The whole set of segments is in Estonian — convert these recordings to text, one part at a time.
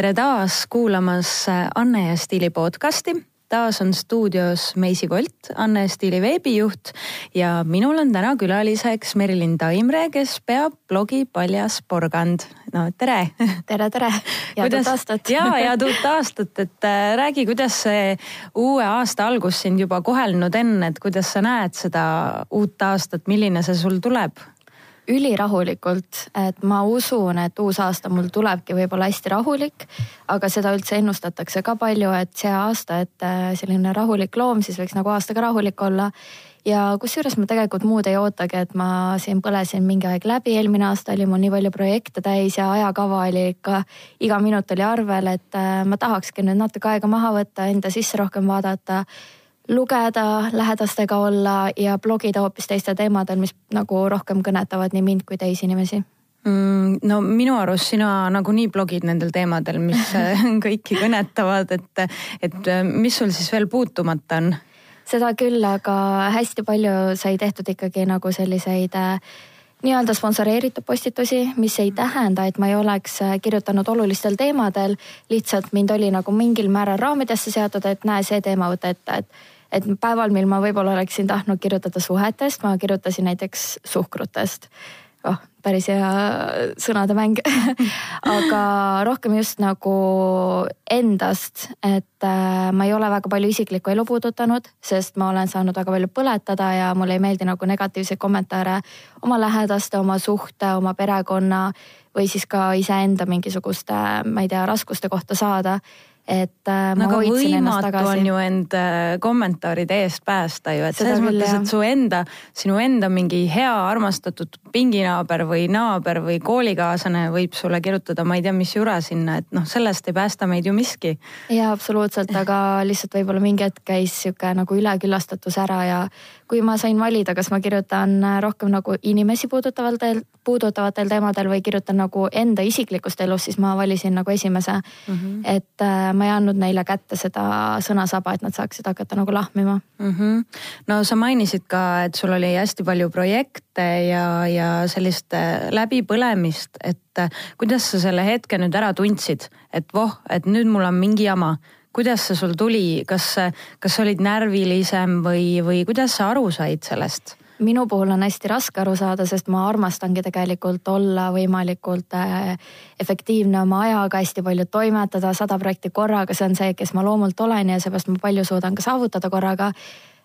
tere taas kuulamas Anne ja Stiili podcasti taas on stuudios Meisi Volt, Anne Stiili veebijuht ja minul on täna külaliseks Merilin Taimre, kes peab blogi Paljas porgand. no tere. tere, tere. head uut aastat. ja, head uut aastat, et äh, räägi, kuidas see uue aasta algus sind juba kohelnud on, et kuidas sa näed seda uut aastat, milline see sul tuleb? Ülirahulikult, et ma usun, et uus aasta mul tulebki võib-olla hästi rahulik, aga seda üldse ennustatakse ka palju, et see aasta, et äh, selline rahulik loom siis võiks nagu aastaga rahulik olla. ja kusjuures ma tegelikult muud ei ootagi, et ma siin põlesin mingi aeg läbi, eelmine aasta oli mul nii palju projekte täis ja ajakava oli ikka, iga minut oli arvel, et äh, ma tahakski nüüd natuke aega maha võtta, enda sisse rohkem vaadata lugeda, lähedastega olla ja blogida hoopis teistel teemadel, mis nagu rohkem kõnetavad nii mind kui teisi inimesi mm,? no minu arust sina nagunii blogid nendel teemadel, mis kõiki kõnetavad, et, et mis sul siis veel puutumata on? seda küll, aga hästi palju sai tehtud ikkagi nagu selliseid äh, nii-öelda sponsoreeritud postitusi, mis ei tähenda, et ma ei oleks äh, kirjutanud olulistel teemadel. lihtsalt mind oli nagu mingil määral raamidesse seatud, et näe, see teema võta ette, et et päeval, mil ma võib-olla oleksin tahtnud kirjutada suhetest, ma kirjutasin näiteks suhkrutest. oh, päris hea sõnade mäng aga rohkem just nagu endast, et äh, ma ei ole väga palju isiklikku elu puudutanud, sest ma olen saanud väga palju põletada ja mulle ei meeldi nagu negatiivseid kommentaare oma lähedaste, oma suhte, oma perekonna või siis ka iseenda mingisuguste, ma ei tea, raskuste kohta saada et äh, ma no, hoidsin ennast tagasi. on ju end äh, kommentaaride eest päästa ju, et Seda selles mõttes, et su enda, sinu enda mingi hea armastatud pinginaaber või naaber või koolikaaslane võib sulle kirjutada, ma ei tea, mis jura sinna, et noh, sellest ei päästa meid ju miski. ja absoluutselt, aga lihtsalt võib-olla mingi hetk käis sihuke nagu üleküllastatus ära ja kui ma sain valida, kas ma kirjutan rohkem nagu inimesi puudutavatel, puudutavatel teemadel või kirjutan nagu enda isiklikust elust, siis ma valisin nagu esimese mm. -hmm. et äh, ma ei andnud neile kätte seda sõnasaba, et nad saaksid hakata nagu lahmima mm. -hmm. no sa mainisid ka, et sul oli hästi palju projekte ja, ja sellist äh, läbipõlemist, et äh, kuidas sa selle hetke nüüd ära tundsid, et voh, et nüüd mul on mingi jama kuidas see sul tuli, kas, kas olid närvilisem või, või kuidas sa aru said sellest? minu puhul on hästi raske aru saada, sest ma armastangi tegelikult olla võimalikult äh, efektiivne oma ajaga, hästi palju toimetada, sada projekti korraga, see on see, kes ma loomult olen ja seepärast ma palju suudan ka saavutada korraga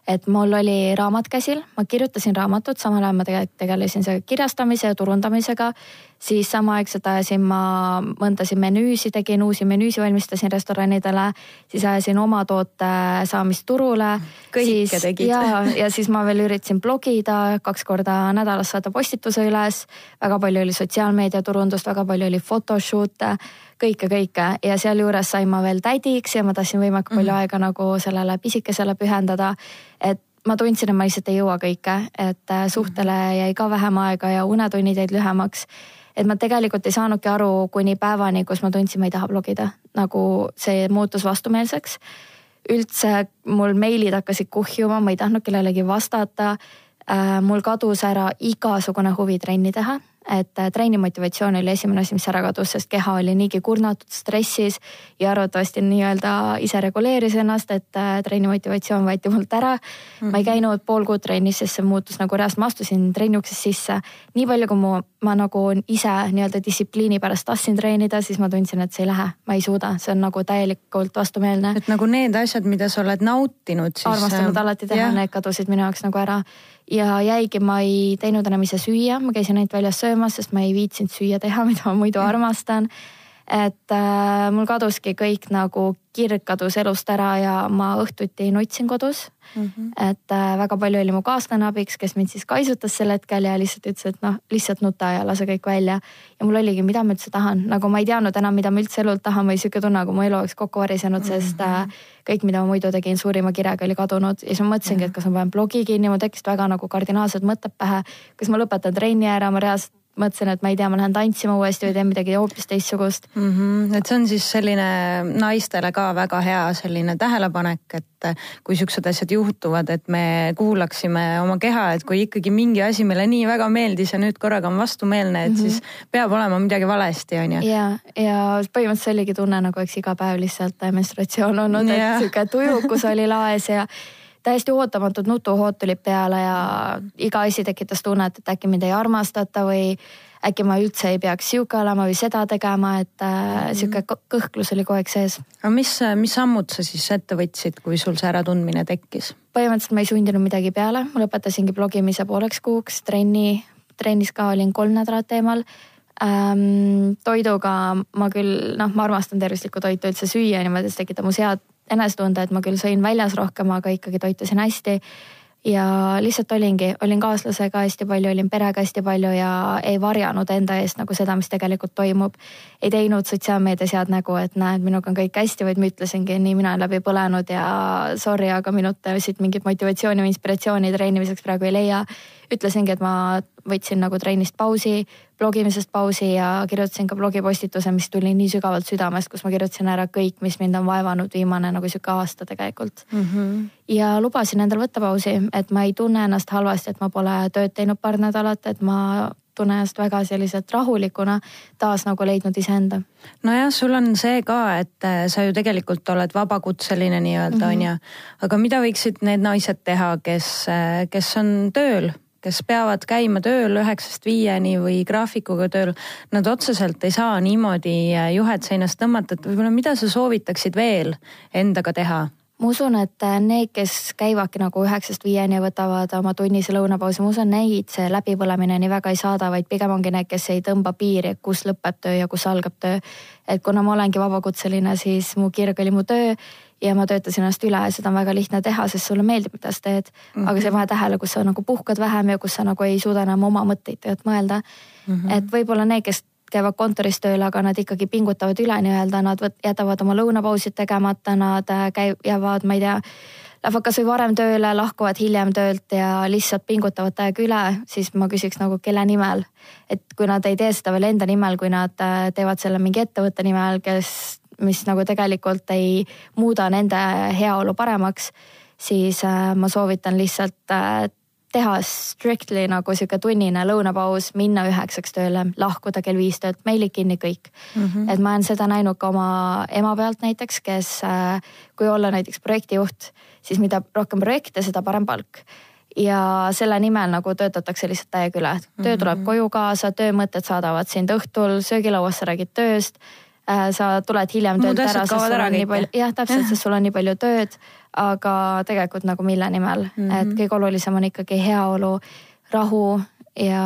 et mul oli raamat käsil, ma kirjutasin raamatut, samal ajal ma tegelikult tegelesin selle kirjastamise ja turundamisega. siis samaaegselt ajasin ma mõndasid menüüsid, tegin uusi menüüsid, valmistasin restoranidele, siis ajasin oma toote saamist turule. kõike tegid. ja, ja siis ma veel üritasin blogida, kaks korda nädalas saada postituse üles. väga palju oli sotsiaalmeediaturundust, väga palju oli photoshoot'e kõike, kõike ja sealjuures sain ma veel tädiks ja ma tahtsin võimalikult palju mm -hmm. aega nagu sellele pisikesele pühendada. et ma tundsin, et ma lihtsalt ei jõua kõike, et äh, suhtele mhm. jäi ka vähem aega ja unetunnid jäid lühemaks. et ma tegelikult ei saanudki aru kuni päevani, kus ma tundsin, ma ei taha blogida, nagu see muutus vastumeelseks. üldse mul meilid hakkasid kuhjuma, ma ei tahtnud kellelegi vastata. Äh, mul kadus ära igasugune huvi trenni teha et äh, trenni motivatsioon oli esimene asi, mis ära kadus, sest keha oli niigi kurnatud, stressis ja arvatavasti nii-öelda ise reguleeris ennast, et äh, trenni motivatsioon võeti mult ära mm. -hmm. ma ei mhm. käinud pool kuud trennis, sest see muutus nagu reaalselt, ma astusin trenni uksest sisse. nii palju, kui mu, ma nagu ise nii-öelda distsipliini pärast tahtsin treenida, siis ma tundsin, et see ei lähe, ma ei suuda, see on nagu täielikult vastumeelne. et nagu need asjad, mida sa oled nautinud siis. armastanud alati teha, need kadusid minu jaoks nagu ära ja jäigi, ma ei teinud enam ise süüa, ma käisin ainult väljas söömas, sest ma ei viitsinud süüa teha, mida ma muidu armastan et äh, mul kaduski kõik nagu kirg kadus elust ära ja ma õhtuti nutsin kodus mm. -hmm. et äh, väga palju oli mu kaaslane abiks, kes mind siis kaisutas sel hetkel ja lihtsalt ütles, et noh, lihtsalt nuta ja lase kõik välja. ja mul oligi, mida ma üldse tahan, nagu ma ei teadnud enam, mida ma üldse elult tahan või sihuke tunne, nagu mu elu oleks kokku varisenud mm, -hmm. sest äh, kõik, mida ma muidu tegin suurima kirega, oli kadunud ja siis ma mõtlesingi, et kas ma panen blogi kinni, mul tekkisid väga nagu kardinaalsed mõtted pähe. kas ma lõpetan trenni ära, ma reaalselt mõtlesin, et ma ei tea, ma lähen tantsima uuesti või teen midagi hoopis teistsugust mm. -hmm. et see on siis selline naistele ka väga hea selline tähelepanek, et kui siuksed asjad juhtuvad, et me kuulaksime oma keha, et kui ikkagi mingi asi meile nii väga meeldis ja nüüd korraga on vastumeelne, et mm -hmm. siis peab olema midagi valesti, on ju. ja, ja põhimõtteliselt oligi tunne nagu eks iga päev lihtsalt menstratsioon olnud, et sihuke tujukus oli laes ja täiesti ootamatud nutuhood tulid peale ja iga asi tekitas tunnet, et äkki mind ei armastata või äkki ma üldse ei peaks sihuke olema või seda tegema, et äh, mhm. sihuke kõhklus oli kogu aeg sees. aga mis, mis sammud sa siis ette võtsid, kui sul see äratundmine tekkis? põhimõtteliselt ma ei sundinud midagi peale, ma lõpetasingi blogimise pooleks kuuks, trenni, trennis ka olin kolm nädalat eemal ähm,. toiduga ma küll noh, ma armastan tervislikku toitu üldse süüa niimoodi, see tekitab mu head enesetunde, et ma küll sõin väljas rohkem, aga ikkagi toitusin hästi ja lihtsalt olingi, olin kaaslasega hästi palju, olin perega hästi palju ja ei varjanud enda eest nagu seda, mis tegelikult toimub. ei teinud sotsiaalmeedias head nägu, et näed, minuga on kõik hästi, vaid ma ütlesingi, nii mina olen läbi põlenud ja sorry, aga minult siit mingit motivatsiooni või inspiratsiooni treenimiseks praegu ei leia. ütlesingi, et ma võtsin nagu trennist pausi, blogimisest pausi ja kirjutasin ka blogipostituse, mis tuli nii sügavalt südamest, kus ma kirjutasin ära kõik, mis mind on vaevanud viimane nagu sihuke aasta tegelikult mm. -hmm. ja lubasin endal võtta pausi, et ma ei tunne ennast halvasti, et ma pole tööd teinud paar nädalat, et ma tunnen ennast väga selliselt rahulikuna, taas nagu leidnud iseenda. nojah, sul on see ka, et äh, sa ju tegelikult oled vabakutseline nii-öelda on mm -hmm. ju, aga mida võiksid need naised teha, kes, äh, kes on tööl kes peavad käima tööl üheksast viieni või graafikuga tööl, nad otseselt ei saa niimoodi äh, juhet seinast tõmmata, et võib-olla mida sa soovitaksid veel endaga teha? ma usun, et äh, need, kes käivadki nagu üheksast viieni ja võtavad oma tunnise lõunapausi, ma usun, neid see läbipõlemine nii väga ei saada, vaid pigem ongi need, kes ei tõmba piiri, kus lõpeb töö ja kus algab töö. et kuna ma olengi vabakutseline, siis mu kirg oli mu töö ja ma töötasin ennast üle ja seda on väga lihtne teha, sest sulle meeldib, mida sa teed mm. -hmm. aga sa ei pane tähele, kus sa nagu puhkad vähem ja kus sa nagu ei suuda enam oma mõtteid tegelikult mõelda mm. -hmm. et võib-olla need, kes käivad kontoris tööl, aga nad ikkagi pingutavad üle nii-öelda, nad võt, jätavad oma lõunapausid tegemata, nad äh, käi-, jäävad, ma ei tea, lähevad kasvõi varem tööle, lahkuvad hiljem töölt ja lihtsalt pingutavad täiega üle, siis ma küsiks nagu kelle nimel. et kui nad ei tee seda veel enda nimel, kui nad äh, teevad selle mingi ettevõtte nimel, kes mis nagu tegelikult ei muuda nende heaolu paremaks, siis äh, ma soovitan lihtsalt äh, teha strictly nagu sihuke tunnine lõunapaus, minna üheksaks tööle, lahkuda kell viis töölt, meilid kinni kõik mm. -hmm. et ma olen seda näinud ka oma ema pealt näiteks, kes, äh, kui olla näiteks projektijuht, siis mida rohkem projekte, seda parem palk ja selle nimel nagu töötatakse lihtsalt täiega üle. töö tuleb mhm. koju kaasa, töömõtted saadavad sind õhtul söögilauas, sa räägid tööst sa tuled hiljem töölt ära, sest sul on nii palju, jah, täpselt, sest sul on nii palju tööd, aga tegelikult nagu mille nimel. Mm, -hmm. et kõige olulisem on ikkagi heaolu, rahu ja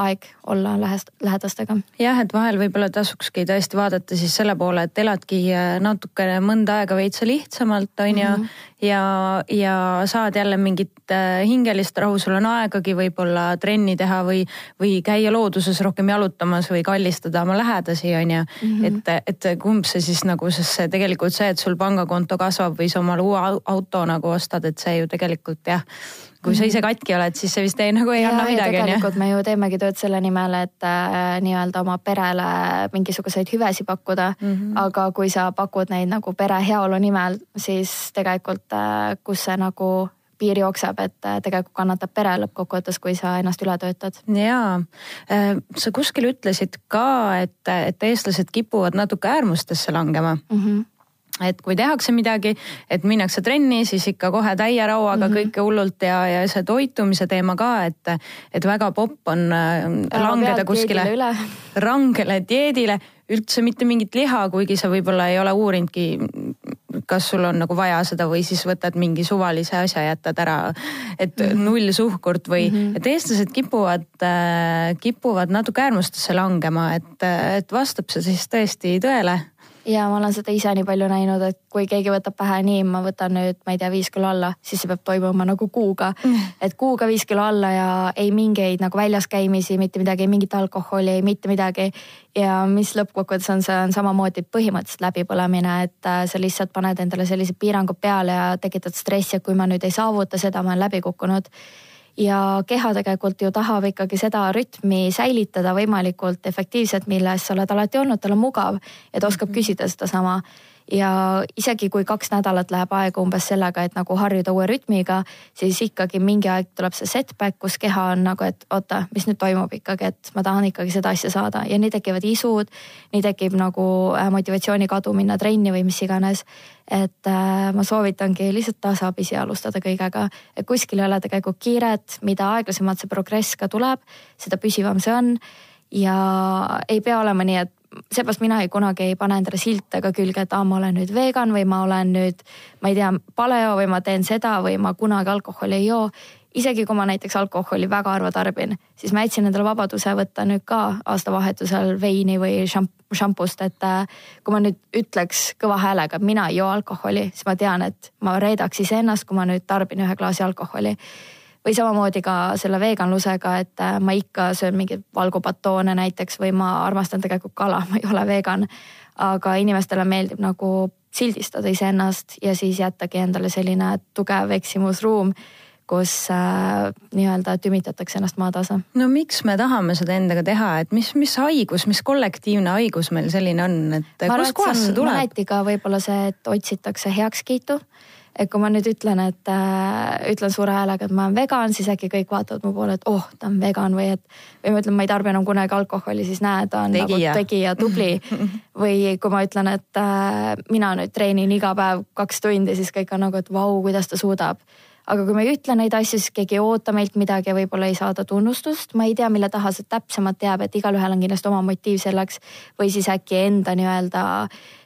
aeg olla lähest, lähedastega. jah, et vahel võib-olla tasukski tõesti vaadata siis selle poole, et eladki äh, natukene mõnda aega veitsa lihtsamalt, on ju. -hmm. ja, ja saad jälle mingit äh, hingelist rahu, sul on aegagi võib-olla trenni teha või, või käia looduses rohkem jalutamas või kallistada oma lähedasi, on ju. -hmm. et, et kumb see siis nagu, sest see tegelikult see, et sul pangakonto kasvab või sa omale uue auto nagu ostad, et see ju tegelikult jah kui sa ise katki oled, siis see vist ei nagu ei ja, anna midagi. tegelikult me ju teemegi tööd selle nimel, et äh, nii-öelda oma perele mingisuguseid hüvesid pakkuda mm. -hmm. aga kui sa pakud neid nagu pere heaolu nimel, siis tegelikult äh, kus see nagu piir jookseb, et äh, tegelikult kannatab pere lõppkokkuvõttes, kui sa ennast üle töötad. jaa, äh, sa kuskil ütlesid ka, et, et eestlased kipuvad natuke äärmustesse langema mm. -hmm et kui tehakse midagi, et minnakse trenni, siis ikka kohe täie rauaga mm -hmm. kõike hullult ja, ja see toitumise teema ka, et, et väga popp on äh, langeda kuskile rangele dieedile, üldse mitte mingit liha, kuigi sa võib-olla ei ole uurinudki, kas sul on nagu vaja seda või siis võtad mingi suvalise asja, jätad ära, et mm -hmm. null suhkurt või mm, -hmm. et eestlased kipuvad äh,, kipuvad natuke äärmustesse langema, et, et vastab see siis tõesti tõele ja ma olen seda ise nii palju näinud, et kui keegi võtab pähe nii, ma võtan nüüd, ma ei tea, viis kilo alla, siis see peab toimuma nagu kuuga. Mm.. et kuuga viis kilo alla ja ei mingeid nagu väljas käimisi, mitte midagi, mingit alkoholi, mitte midagi. ja mis lõppkokkuvõttes on, see on samamoodi põhimõtteliselt läbipõlemine, et äh, sa lihtsalt paned endale sellised piirangud peale ja tekitad stressi, et kui ma nüüd ei saavuta seda, ma olen läbi kukkunud ja keha tegelikult ju tahab ikkagi seda rütmi säilitada võimalikult efektiivselt, milles sa oled alati olnud, tal on mugav ja ta oskab mhm. küsida sedasama ja isegi kui kaks nädalat läheb aega umbes sellega, et nagu harjuda uue rütmiga, siis ikkagi mingi aeg tuleb see setback, kus keha on nagu, et oota, mis nüüd toimub ikkagi, et ma tahan ikkagi seda asja saada ja nii tekivad isud. nii tekib nagu äh, motivatsiooni kadu minna trenni või mis iganes. et äh, ma soovitangi lihtsalt tasapisi alustada kõigega, et kuskil ei ole tegelikult kiiret, mida aeglasemalt see progress ka tuleb, seda püsivam see on ja ei pea olema nii, et seepärast mina ei kunagi ei pane endale silte ka külge, et aa, ma olen nüüd vegan või ma olen nüüd, ma ei tea, paleo või ma teen seda või ma kunagi alkoholi ei joo. isegi kui ma näiteks alkoholi väga harva tarbin, siis ma jätsin endale vabaduse võtta nüüd ka aastavahetusel veini või šampust, et äh, kui ma nüüd ütleks kõva häälega, et mina ei joo alkoholi, siis ma tean, et ma reedaks iseennast, kui ma nüüd tarbin ühe klaasi alkoholi või samamoodi ka selle veganlusega, et äh, ma ikka söön mingeid valgupatoone näiteks või ma armastan tegelikult kala, ma ei ole vegan. aga inimestele meeldib nagu sildistada iseennast ja siis jättagi endale selline tugev eksimusruum kus äh, nii-öelda tümitatakse ennast maatasa. no miks me tahame seda endaga teha, et mis, mis haigus, mis kollektiivne haigus meil selline on, et kuskohast see tuleb? mõneti ka võib-olla see, et otsitakse heakskiitu et kui ma nüüd ütlen, et äh, ütlen suure häälega, et ma olen vegan, siis äkki kõik vaatavad mu poole, et oh, ta on vegan või et. või ma ütlen, ma ei tarbi enam kunagi alkoholi, siis näe, ta on tegija. nagu tegija, tubli. või kui ma ütlen, et äh, mina nüüd treenin iga päev kaks tundi, siis kõik on nagu, et vau, kuidas ta suudab aga kui me ei ütle neid asju, siis keegi ei oota meilt midagi ja võib-olla ei saada tunnustust, ma ei tea, mille taha see täpsemalt jääb, et igalühel on kindlasti oma motiiv selleks. Või siis äkki enda nii-öelda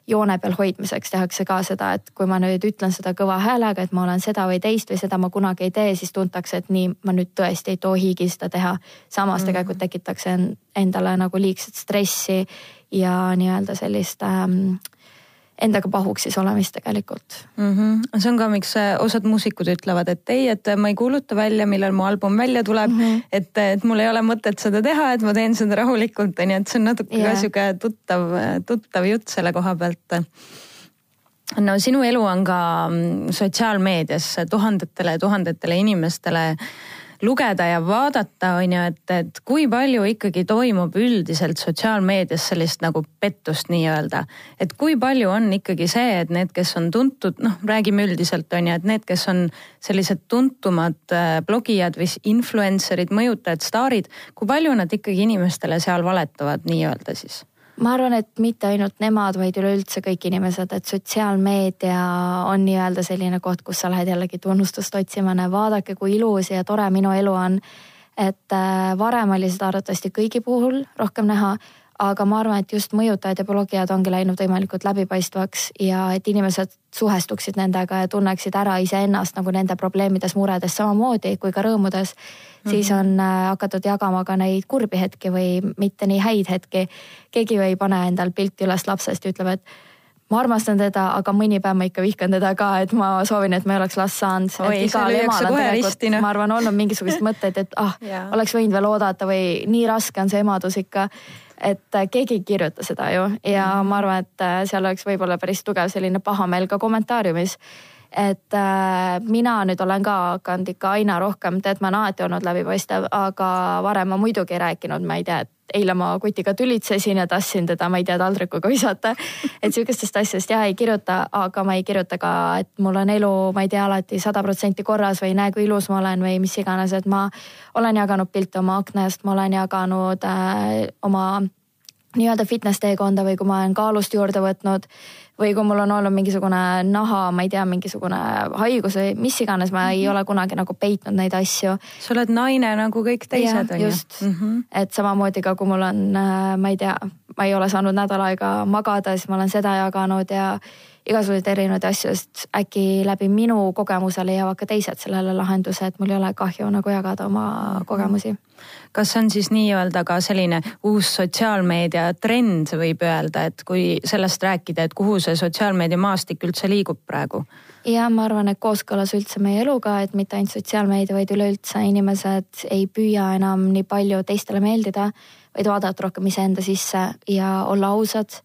joone peal hoidmiseks tehakse ka seda, et kui ma nüüd ütlen seda kõva häälega, et ma olen seda või teist või seda ma kunagi ei tee, siis tuntakse, et nii, ma nüüd tõesti ei tohigi seda teha. samas mm tegelikult tekitakse endale nagu liigset stressi ja nii-öelda sellist ähm, endaga pahuks siis olemist tegelikult mm. -hmm. see on ka, miks äh, osad muusikud ütlevad, et ei, et ma ei kuuluta välja, millal mu album välja tuleb mm. -hmm. et, et mul ei ole mõtet seda teha, et ma teen seda rahulikult, on ju, et see on natuke yeah. ka sihuke tuttav, tuttav jutt selle koha pealt no sinu elu on ka mm, sotsiaalmeedias tuhandetele ja tuhandetele inimestele lugeda ja vaadata, on ju, et, et kui palju ikkagi toimub üldiselt sotsiaalmeedias sellist nagu pettust nii-öelda. et kui palju on ikkagi see, et need, kes on tuntud, noh, räägime üldiselt on ju, et need, kes on sellised tuntumad äh, blogijad või influencer'id, mõjutajad, staarid, kui palju nad ikkagi inimestele seal valetavad nii-öelda siis? Ma arvan, et mitte ainult nemad, vaid üleüldse kõik inimesed, et sotsiaalmeedia on nii-öelda selline koht, kus sa lähed jällegi tunnustust otsima, vaadake, kui ilus ja tore minu elu on. et äh, varem oli seda arvatavasti kõigi puhul rohkem näha, aga ma arvan, et just mõjutajad ja blogijad ongi läinud võimalikult läbipaistvaks ja et inimesed suhestuksid nendega ja tunneksid ära iseennast nagu nende probleemides, muredes samamoodi kui ka rõõmudes -hmm. siis on äh, hakatud jagama ka neid kurbi hetki või mitte nii häid hetki. keegi ju ei pane endal pilti üles lapsest ja ütleb, et ma armastan teda, aga mõni päev ma ikka vihkan teda ka, et ma soovin, et ma ei oleks last saanud. noh. ma arvan, olnud mingisuguseid mõtteid, et ah, oleks võinud veel oodata või nii raske on see emadus ikka. Et äh, keegi ei kirjuta seda ju. Ja ma arvan, et äh, seal oleks võib-olla päris tugev selline pahameel ka kommentaariumis et äh, mina nüüd olen ka hakanud ikka aina rohkem, tead, ma olen alati olnud läbipaistev, aga varem ma muidugi ei rääkinud, ma ei tea, et eile ma kutiga tülitsesin ja tahtsin teda, ma ei tea, taldrikuga visata. et sihukestest asjadest ja ei kirjuta, aga ma ei kirjuta ka, et mul on elu, ma ei tea, alati sada protsenti korras või näe, kui ilus ma olen või mis iganes, et ma olen jaganud pilte oma aknast, ma olen jaganud äh, oma nii-öelda fitness teekonda või kui ma olen kaalust juurde võtnud või kui mul on olnud mingisugune naha, ma ei tea, mingisugune haigus või mis iganes, ma ei mhm. ole kunagi nagu peitnud neid asju. sa oled naine nagu kõik teised on ju. just mm, -hmm. et samamoodi ka kui mul on, äh, ma ei tea, ma ei ole saanud nädal aega magada, siis ma olen seda jaganud ja igasuguseid erinevaid asju, sest äkki läbi minu kogemuse leiavad ka teised sellele lahenduse, et mul ei ole kahju nagu jagada oma mhm. kogemusi. kas see on siis nii-öelda ka selline uus sotsiaalmeedia trend, võib öelda, et kui sellest rääkida, et kuhu see sotsiaalmeedia maastik üldse liigub praegu? ja ma arvan, et kooskõlas üldse meie eluga, et mitte ainult sotsiaalmeedia, vaid üleüldse inimesed ei püüa enam nii palju teistele meeldida, vaid vaadata rohkem iseenda sisse ja olla ausad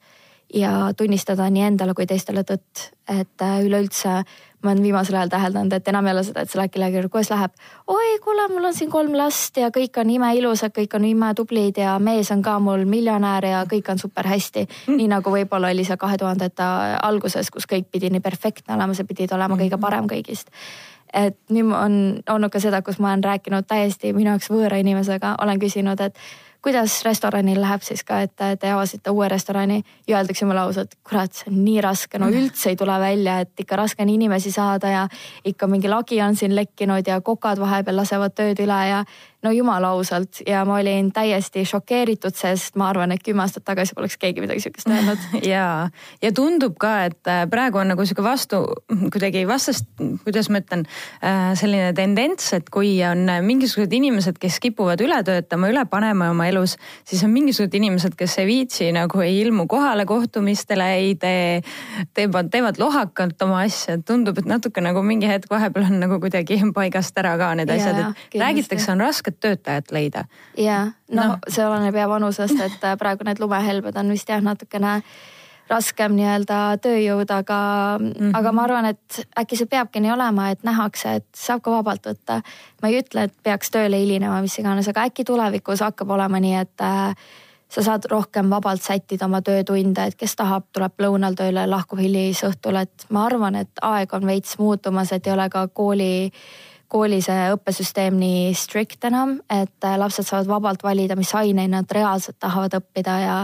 ja tunnistada nii endale kui teistele tõtt, et äh, üleüldse ma olen viimasel ajal täheldanud, et enam ei ole seda, et lähed kellelegi, kuidas läheb. oi, kuule, mul on siin kolm last ja kõik on imeilusad, kõik on imetublid ja mees on ka mul miljonär ja kõik on super hästi mm.. nii nagu võib-olla oli see kahe tuhandete alguses, kus kõik pidi nii perfektne olema, sa pidid olema kõige mm-hmm. parem kõigist et nüüd on olnud ka seda, kus ma olen rääkinud täiesti minu jaoks võõra inimesega, olen küsinud, et kuidas restoranil läheb siis ka, et te avasite uue restorani ja öeldakse mulle ausalt, kurat, see on nii raske, no üldse ei tule välja, et ikka raske on inimesi saada ja ikka mingi lagi on siin lekkinud ja kokad vahepeal lasevad tööd üle ja no jumala ausalt. Ja ma olin täiesti šokeeritud, sest ma arvan, et kümme aastat tagasi poleks keegi midagi sihukest öelnud. ja, ja tundub ka, et äh, praegu on nagu sihuke vastu, kuidagi vastast, kuidas ma ütlen, äh, selline tendents, et kui on mingisugused inimesed, kes kipuvad üle töötama, üle panema oma elus, siis on mingisugused inimesed, kes ei viitsi nagu ei ilmu kohale kohtumistele, ei tee, teevad, teevad lohakalt oma asja, tundub, et natuke nagu mingi hetk vahepeal on nagu kuidagi paigast ära ka need asjad, et räägitakse, on raske rasket töötajat leida. ja no, no see oleneb ja vanusest, et äh, praegu need lumehelbed on vist jah, natukene raskem nii-öelda tööjõud, aga mm, -hmm. aga ma arvan, et äkki see peabki nii olema, et nähakse, et saab ka vabalt võtta. ma ei ütle, et peaks tööle hilinema, mis iganes, aga äkki tulevikus hakkab olema nii, et äh, sa saad rohkem vabalt sättida oma töötunde, et kes tahab, tuleb lõunal tööle, lahkub hilisõhtul, et ma arvan, et aeg on veits muutumas, et ei ole ka kooli kooli see õppesüsteem nii strict enam, et äh, lapsed saavad vabalt valida, mis aineid nad reaalselt tahavad õppida ja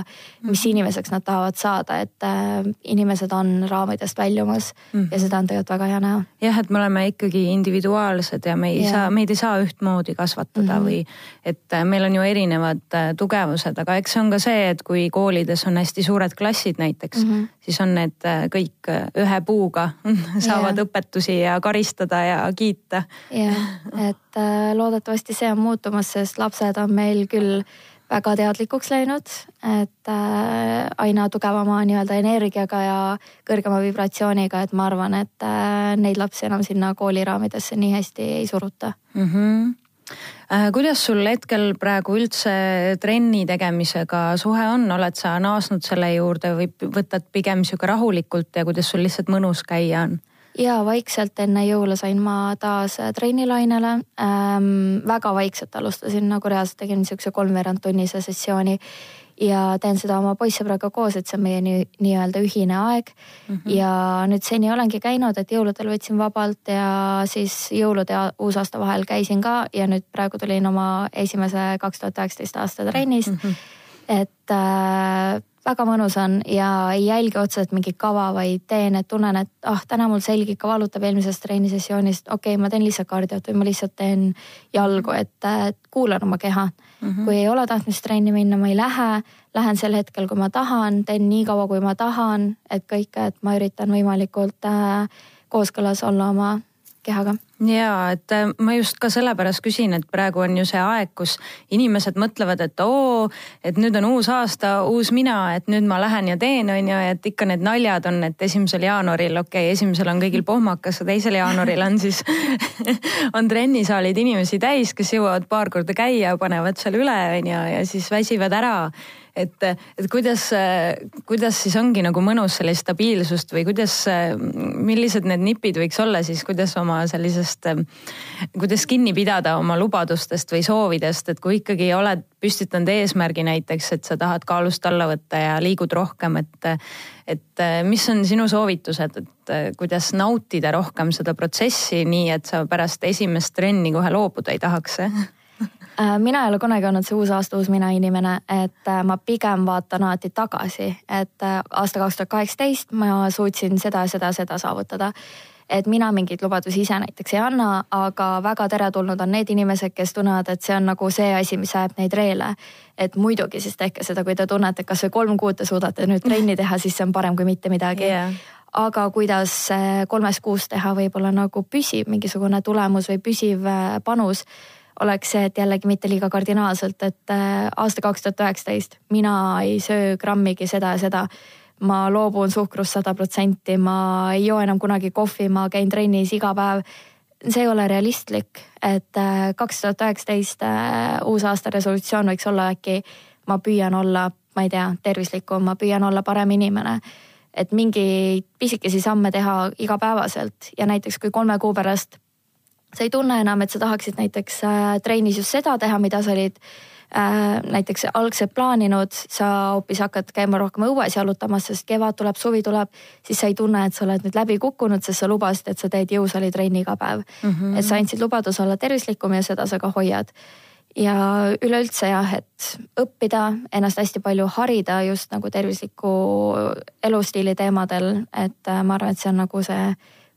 mis -hmm. inimeseks nad tahavad saada, et äh, inimesed on raamidest väljumas mm -hmm. ja seda on tegelikult väga hea näha. jah, et me oleme ikkagi individuaalsed ja me ei yeah. saa, meid ei saa ühtmoodi kasvatada mm -hmm. või et äh, meil on ju erinevad tugevused, aga eks see on ka see, et kui koolides on hästi suured klassid näiteks mm, -hmm. siis on need kõik ühe puuga saavad yeah. õpetusi ja karistada ja kiita jah, et äh, loodetavasti see on muutumas, sest lapsed on meil küll väga teadlikuks läinud, et äh, aina tugevama nii-öelda energiaga ja kõrgema vibratsiooniga, et ma arvan, et äh, neid lapsi enam sinna kooliraamidesse nii hästi ei suruta mm. -hmm kuidas sul hetkel praegu üldse trenni tegemisega suhe on, oled sa naasnud selle juurde või võtad pigem sihuke rahulikult ja kuidas sul lihtsalt mõnus käia on? Ja vaikselt enne jõule sain ma taas trennilainele ähm,. väga vaikselt alustasin, nagu reaalselt tegin niisuguse kolmveerand tunnise sessiooni ja teen seda oma poissõbraga koos, et see on meie nii-öelda nii ühine aeg mm. -hmm. ja nüüd seni olengi käinud, et jõuludel võtsin vabalt ja siis jõulude ja uusaasta vahel käisin ka ja nüüd praegu tulin oma esimese kaks tuhat üheksateist aasta trennis mm. -hmm. et äh, väga mõnus on ja ei jälgi otseselt mingit kava, vaid teen, et tunnen, et ah, täna mul selg ikka valutab eelmisest trennisessioonist, okei okay,, ma teen lihtsalt kardiot või ma lihtsalt teen jalgu, et, et kuulan oma keha mm. -hmm. kui ei ole tahtmist trenni minna, ma ei lähe, lähen sel hetkel, kui ma tahan, teen nii kaua, kui ma tahan, et kõike, et ma üritan võimalikult äh, kooskõlas olla oma kehaga. Ja et äh, ma just ka sellepärast küsin, et praegu on ju see aeg, kus inimesed mõtlevad, et oo, et nüüd on uus aasta, uus mina, et nüüd ma lähen ja teen, on ju, et ikka need naljad on, et esimesel jaanuaril, okei okay,, esimesel on kõigil pohmakas, teisel jaanuaril on siis on trennisaalid inimesi täis, kes jõuavad paar korda käia, panevad seal üle, on ju, ja siis väsivad ära et, et kuidas, kuidas siis ongi nagu mõnus sellist stabiilsust või kuidas, millised need nipid võiks olla siis, kuidas oma sellisest, kuidas kinni pidada oma lubadustest või soovidest, et kui ikkagi oled püstitanud eesmärgi näiteks, et sa tahad kaalust alla võtta ja liigud rohkem, et, et mis on sinu soovitused, et kuidas nautida rohkem seda protsessi, nii et sa pärast esimest trenni kohe loobuda ei tahaks Äh, mina ei ole kunagi olnud see uus aasta, uus mina inimene, et äh, ma pigem vaatan alati tagasi, et äh, aasta kaks tuhat kaheksateist ma suutsin seda, seda, seda saavutada et mina mingeid lubadusi ise näiteks ei anna, aga väga teretulnud on need inimesed, kes tunnevad, et see on nagu see asi, mis ajab neid reele. et muidugi siis tehke seda, kui te tunnete, kasvõi kolm kuud te suudate nüüd trenni teha, siis see on parem kui mitte midagi yeah. aga kuidas kolmes kuus teha võib-olla nagu püsiv mingisugune tulemus või püsiv panus oleks see, et jällegi mitte liiga kardinaalselt, et äh, aasta kaks tuhat üheksateist mina ei söö grammigi seda ja seda. ma loobun suhkrust sada protsenti, ma ei joo enam kunagi kohvi, ma käin trennis iga päev. see ei ole realistlik, et äh, kaks tuhat üheksateist äh, uusaasta resolutsioon võiks olla äkki, ma püüan olla ma ei tea, tervislikum, ma püüan olla parem inimene. et mingeid pisikesi samme teha igapäevaselt ja näiteks kui kolme kuu pärast sa ei tunne enam, et sa tahaksid näiteks äh, trennis just seda teha, mida sa olid äh, näiteks algselt plaaninud, sa hoopis hakkad käima rohkem õues jalutamas, sest kevad tuleb, suvi tuleb, siis sa ei tunne, et sa oled nüüd läbi kukkunud, sest sa lubasid, et sa teed jõusaalitrenni iga päev mm. -hmm. et sa andsid lubaduse olla tervislikum ja seda sa ka hoiad. ja üleüldse jah, et õppida, ennast hästi palju harida just nagu tervisliku elustiili teemadel, et äh, ma arvan, et see on nagu see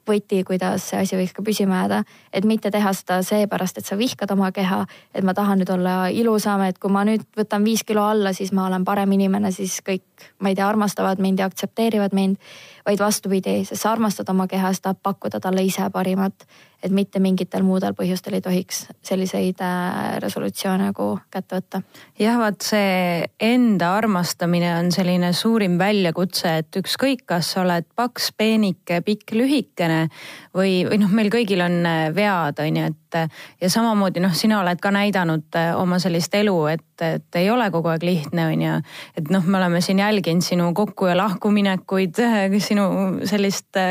võti, kuidas see asi võiks ka püsima jääda. et mitte teha seda seepärast, et sa vihkad oma keha, et ma tahan nüüd olla ilusam, et kui ma nüüd võtan viis kilo alla, siis ma olen parem inimene, siis kõik, ma ei tea, armastavad mind ja aktsepteerivad mind. vaid vastupidi, sest sa armastad oma keha, sa tahad pakkuda talle ise parimat et mitte mingitel muudel põhjustel ei tohiks selliseid äh, resolutsioone nagu kätte võtta. jah, vaat see enda armastamine on selline suurim väljakutse, et ükskõik, kas sa oled paks, peenike, pikk, lühikene või, või noh, meil kõigil on äh, vead, on ju, et äh, ja samamoodi noh, sina oled ka näidanud oma sellist elu, et, et ei ole kogu aeg lihtne, on ju. et noh, me oleme siin jälginud sinu kokku ja lahkuminekuid, sinu sellist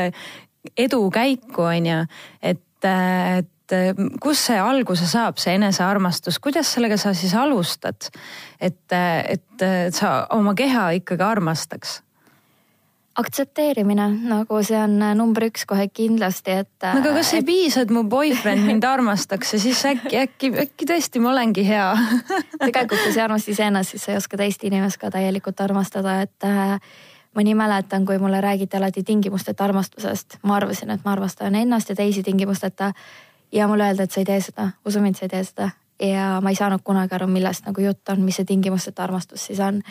edukäiku, on ju, et et, et kust see alguse saab, see enesearmastus, kuidas sellega sa siis alustad? et, et, et sa oma keha ikkagi armastaks aktsepteerimine, nagu see on number üks kohe kindlasti, et. no aga kas ei et... piisa, et mu boyfriend mind armastaks ja siis äkki, äkki, äkki tõesti ma olengi hea tegelikult, kui sa ei armasta iseennast, siis sa ei oska teist inimest ka täielikult armastada, et ma nii mäletan, kui mulle räägiti alati tingimusteta armastusest, ma arvasin, et ma armastan ennast ja teisi tingimusteta. ja mulle öeldi, et sa ei tee seda, usu mind, sa ei tee seda. ja ma ei saanud kunagi aru, millest nagu jutt on, mis see tingimusteta armastus siis on.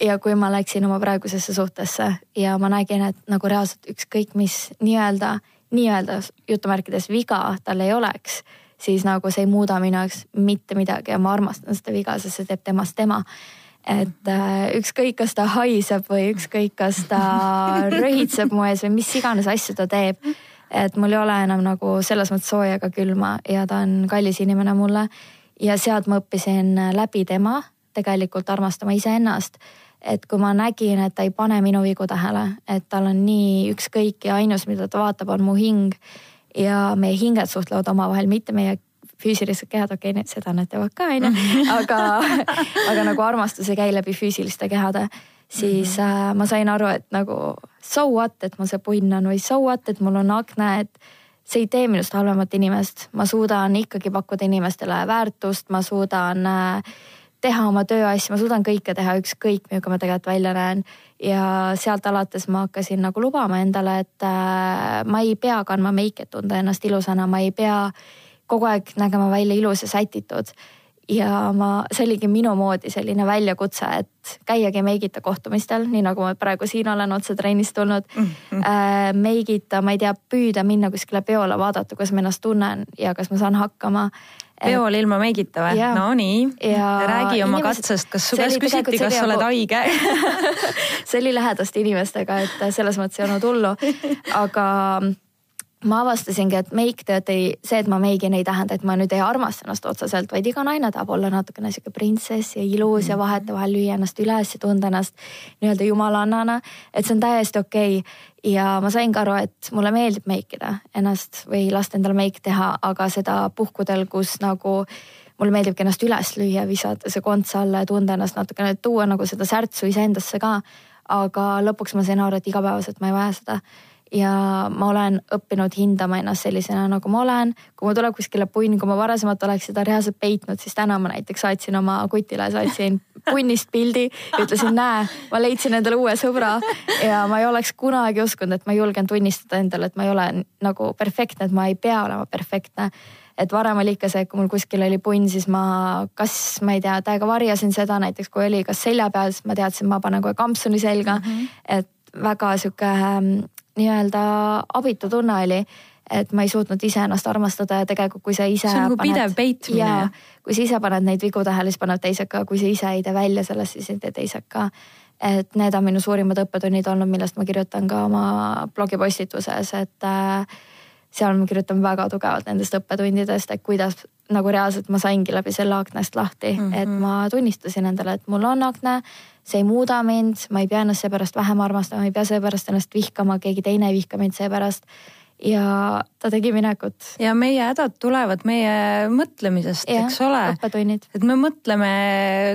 ja kui ma läksin oma praegusesse suhtesse ja ma nägin, et nagu reaalselt ükskõik mis nii-öelda, nii-öelda jutumärkides viga tal ei oleks, siis nagu see ei muuda minu jaoks mitte midagi ja ma armastan seda viga, sest see teeb temast tema et äh, ükskõik, kas ta haiseb või ükskõik, kas ta röhitseb mu ees või mis iganes asju ta teeb. et mul ei ole enam nagu selles mõttes sooja ega külma ja ta on kallis inimene mulle. ja sealt ma õppisin läbi tema tegelikult armastama iseennast. et kui ma nägin, et ta ei pane minu vigu tähele, et tal on nii ükskõik ja ainus, mida ta vaatab, on mu hing ja meie hinged suhtlevad omavahel, mitte meie füüsilised kehad, okei okay,, seda nad teevad ka onju, aga, aga nagu armastus ei käi läbi füüsiliste kehade, siis mm -hmm. äh, ma sain aru, et nagu so what, et mul see punn on või so what, et mul on akne, et see ei tee minust halvemat inimest, ma suudan ikkagi pakkuda inimestele väärtust, ma suudan äh, teha oma tööasju, ma suudan kõike teha, ükskõik milline ma tegelikult välja näen. ja sealt alates ma hakkasin nagu lubama endale, et äh, ma ei pea kandma meiki, et tunda ennast ilusana, ma ei pea kogu aeg nägema välja ilus ja sätitud. ja ma, see oligi minu moodi selline väljakutse, et käiagi meigita kohtumistel, nii nagu ma praegu siin olen otse trennist tulnud mm. -hmm. Äh, meigita, ma ei tea, püüda minna kuskile peole, vaadata, kuidas ma ennast tunnen ja kas ma saan hakkama peol ilma meigita või? no nii, räägi oma inimesed, katsest, kas su käest küsiti, kas sa oled haige see oli lähedaste inimestega, et selles mõttes ei olnud hullu, aga ma avastasingi, et meiktööd ei, see, et ma meigin, ei tähenda, et ma nüüd ei armasta ennast otseselt, vaid iga naine tahab olla natukene sihuke printsess ja ilus ja vahetevahel lüüa ennast üles ja tunda ennast nii-öelda jumalannana. et see on täiesti okei okay. ja ma sain ka aru, et mulle meeldib meikida ennast või lasta endale meik teha, aga seda puhkudel, kus nagu mulle meeldibki ennast üles lüüa, visata see konts alla ja tunda ennast natukene, tuua nagu seda särtsu iseendasse ka. aga lõpuks ma sain aru, et igapäevaselt ma ei vaja seda ja ma olen õppinud hindama ennast sellisena, nagu ma olen. kui mul tuleb kuskile punn, kui ma varasemalt oleks seda reaalselt peitnud, siis täna ma näiteks saatsin oma kutile, saatsin punnist pildi ja ütlesin, näe, ma leidsin endale uue sõbra ja ma ei oleks kunagi uskunud, et ma julgen tunnistada endale, et ma ei ole nagu perfektne, et ma ei pea olema perfektne et varem oli ikka see, et kui mul kuskil oli punn, siis ma kas ma ei tea, täiega varjasin seda näiteks, kui oli kas selja peal, siis ma teadsin, ma panen kohe kampsuni selga mm. -hmm. et väga sihuke nii-öelda abitu tunne oli et ma ei suutnud iseennast armastada ja tegelikult, kui sa ise. see on nagu paned, pidev peitmine. kui sa ise paned neid vigu tähele, siis panevad teised ka, kui sa ise ei tee välja sellest, siis ei tee teised ka. et need on minu suurimad õppetunnid olnud, millest ma kirjutan ka oma blogipostituses, et äh, seal ma kirjutan väga tugevalt nendest õppetundidest, et kuidas nagu reaalselt ma saingi läbi selle aknast lahti mm, -hmm. et ma tunnistasin endale, et mul on akna, see ei muuda mind, ma ei pea ennast seepärast vähem armastama, ei pea seepärast ennast vihkama, keegi teine ei vihka mind seepärast ja ta tegi minekut. ja meie hädad tulevad meie mõtlemisest, eks ole. õppetunnid. et me mõtleme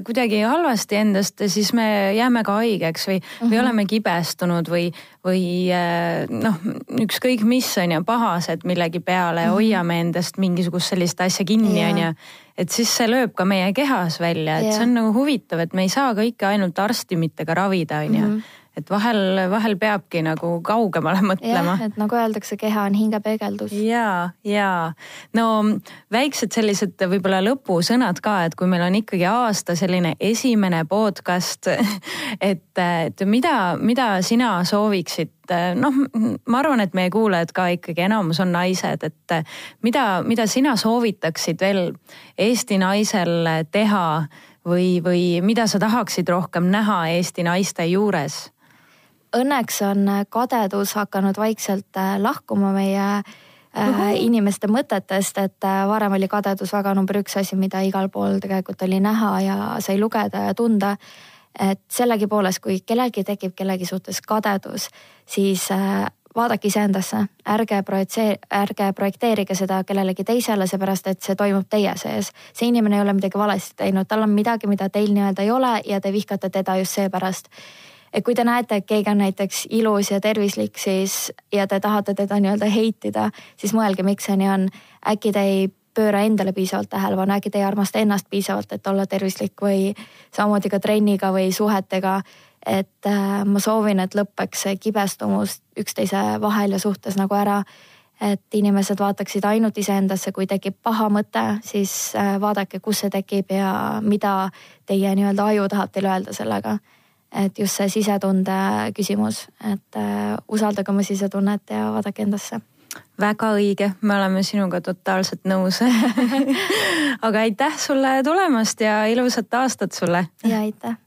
kuidagi halvasti endast ja siis me jääme ka haigeks või mm, -hmm. või mhm. oleme kibestunud või, või äh, noh, ükskõik mis on ju, pahased millegi peale mm, -hmm. hoiame endast mingisugust sellist asja kinni on ju et siis see lööb ka meie kehas välja, et yeah. see on nagu huvitav, et me ei saa kõike ainult arstimitega ravida, on ju mhm et vahel, vahel peabki nagu kaugemale mõtlema. et nagu öeldakse, keha on hingepeegeldus. ja, ja no väiksed sellised võib-olla lõpusõnad ka, et kui meil on ikkagi aasta selline esimene podcast, et, et mida, mida sina sooviksid noh, ma arvan, et meie kuulajad ka ikkagi enamus on naised, et mida, mida sina soovitaksid veel Eesti naisel teha või, või mida sa tahaksid rohkem näha Eesti naiste juures? Õnneks on kadedus hakanud vaikselt äh, lahkuma meie Uhum. inimeste mõtetest, et äh, varem oli kadedus väga number üks asi, mida igal pool tegelikult oli näha ja sai lugeda ja tunda. et sellegipoolest, kui kellelgi tekib kellegi suhtes kadedus, siis vaadake iseendasse, ärge projitseeri, ärge projekteerige seda kellelegi teisele, seepärast et see toimub teie sees. see inimene ei ole midagi valesti teinud, tal on midagi, mida teil nii-öelda ei ole ja te vihkate teda just seepärast et kui te näete, et keegi on näiteks ilus ja tervislik, siis ja te tahate teda nii-öelda heitida, siis mõelge, miks see nii on. äkki te ei pööra endale piisavalt tähelepanu, äkki te ei armasta ennast piisavalt, et olla tervislik või samamoodi ka trenniga või suhetega. et äh, ma soovin, et lõpeks see kibestumus üksteise vahel ja suhtes nagu ära. et inimesed vaataksid ainult iseendasse, kui tekib paha mõte, siis äh, vaadake, kus see tekib ja mida teie nii-öelda aju tahab teile öelda sellega et just see sisetunde küsimus, et äh, usaldage oma sisetunnet ja vaadake endasse. Väga õige, me oleme sinuga totaalselt nõus. Aga aitäh sulle tulemast ja ilusat aastat sulle. ja aitäh